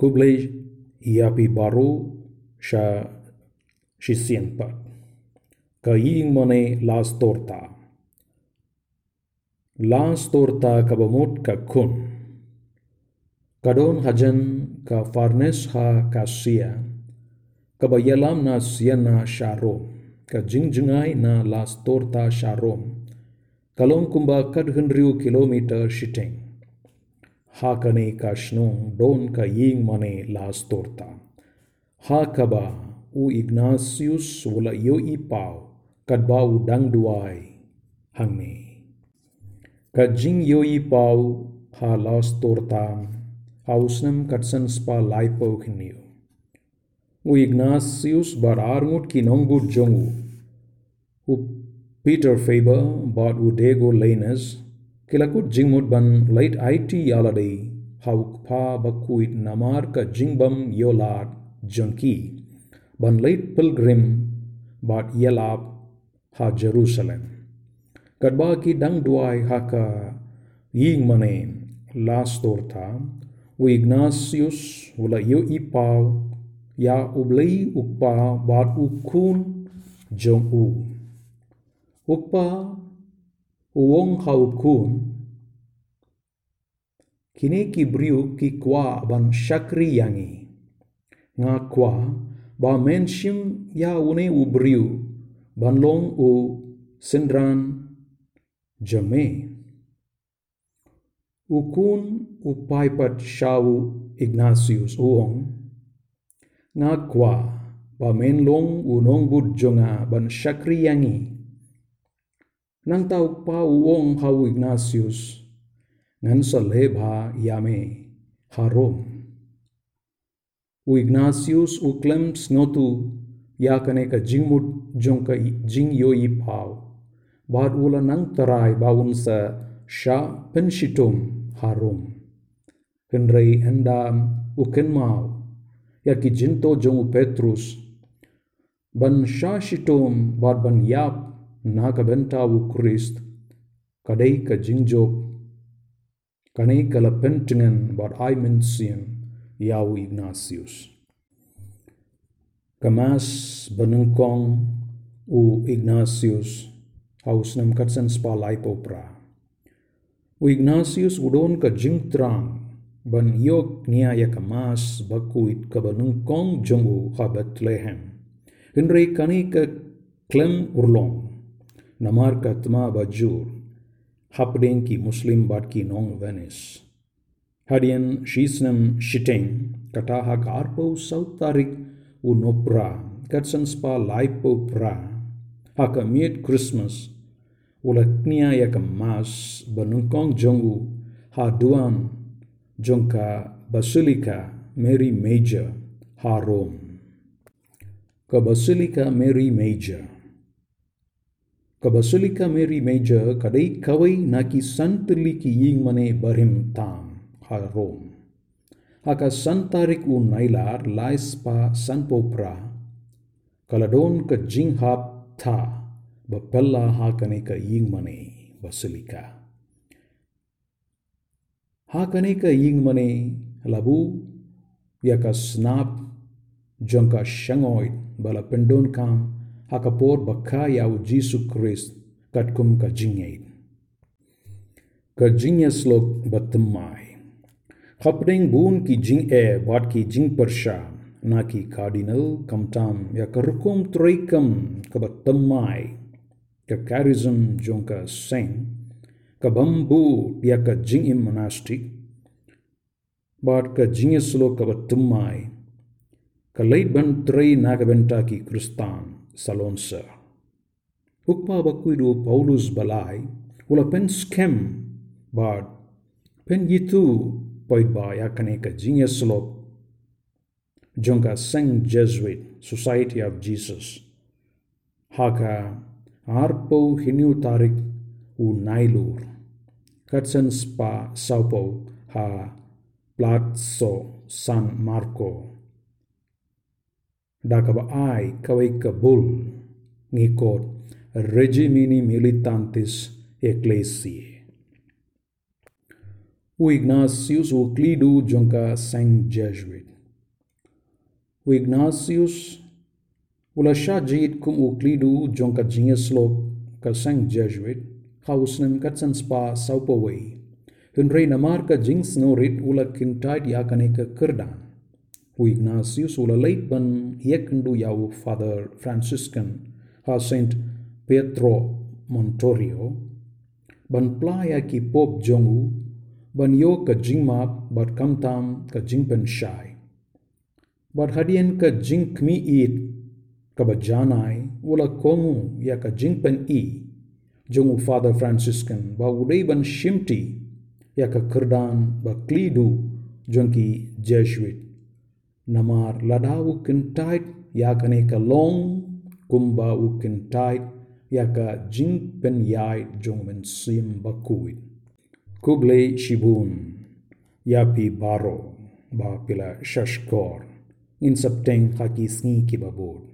kublai iapi baru sha shisienpat. Ka ying mone las torta. Las torta kabamut ka kun. Kadon hajan ka farnes ha kasia. Kabayalam na siana sharom. Ka jingjungai na las torta sharom. Kalong kumba kadhunriu kilometer shiteng. Hakaba u Ignatius wala yo ipau kadba u dangduai hangne. Ka jing yo ipau ha las torta hausnam katsan spa laipo khniu. U Ignatius bar armut ki nongut jongu. U Peter Faber bought Udego Lanes, किलकु जिंगमुट बन light IT यालडे हाउक फा बक्कु इट नमार का जिंगबम योलाट जंकी बन light Pilgrim बाट यलाप हा जरूसलम कडबा की डंग डुआई हा का यिंग मने लास्ट तोर था वो इग्नासियस वाला यो इपाव या उबलई उपा बाट उखून जंग उ उपा uong haukun kini ki briu ki kwa ban shakri yangi. Nga kwa ba menshim ya une u briu ban long u sindran jame. Ukun upaipat shau Ignatius uong. Nga kwa ba menlong unong bud jonga ban shakri yangi nang tau pa uong hau Ignatius ngan sa lebha yame harom u Ignatius u Clems ngotu ya kane ka jingmut jong ka jing yo i pau bad ula nang tarai bawun sa sha penshitum harom henrei endam u kenmau ya ki jinto jong u Petrus ban sha shitum bad ban yap bakuit ka benengkong jongu ha Bethlehem Henry kani ka klem urlong नमार कत्मा बजूर हपडेंग की मुस्लिम बाटकी नोंग Venice. हरियन शीसनम शिटेंग, कटाहा कारपो सौतारिक उ नोप्रा कटसंस्पा lipo प्रा। हक met Christmas उलक्निया यक मास बनुकोंग जोंगु, हा डुआम जोंका बसुलिका, मेरी major, हा रोम। क बसुलिका, मेरी मेजर। कबसलिका मेरी मेजर कदई कवई ना कि संत की यिंग मने बरिम ताम हा रोम हा संतारिक उ नाइलार लाइस पा संपोप्रा कलडोन क जिंग हाप था ब पल्ला हा कने का यिंग मने बसलिका हा कने का यिंग मने लबू या का स्नाप जंका शंगोइ बला पिंडोन काम hakapor bakaya u Jisu Christ katkum ka jingay. Ka jingyas lok batamay. Kapdeng bun ki jing e bat ki jing persha na ki cardinal kamtam ya karukum troikam ka batamay ka charism jong ka seng ka bambu ya ka jing im monastic bat ka jingyas lok ka batamay ka late ban trei na ka benta ki kristan Salonsa. Ukpa bakuidu Paulus balai, ula pen skem, bad, pen yitu poit ba yakane ka genius slop, jonga Saint Jesuit Society of Jesus. Haka arpo hiniu tarik u nailur, katsen spa saupo ha Platso San Marco dakaba ai kawai kabul ngikot regimini militantis ecclesiae. U Ignatius u clidu jonka Saint Jesuit. u Ignatius ula sha jit kum u klidu jong ka jingeslok ka sang Jesuit hausnem katsan spa saupaway Henry namar ka jing snorit ula kintait yakane ka u Ignatius ula late ban yekendu yau Father Franciscan ha Saint Pietro Montorio ban playa ki pop jongu ban yo ka jingmap bat kamtam ka jingpen shai bat hadien ka jing kmi it ka bajanai ula kongu ya ka jingpen i jongu Father Franciscan ba udai ban shimti ya ka kerdan ba klidu jongki Jesuit नमार लडा टाइट या कने का लोंग कुंबा उकिन टाइट या का जिंग पेन याई जोंग में सिम बकुई कुगले शिबून या पी बारो बा पिला शशकोर इन सब टेंग खाकी स्नी की बबोड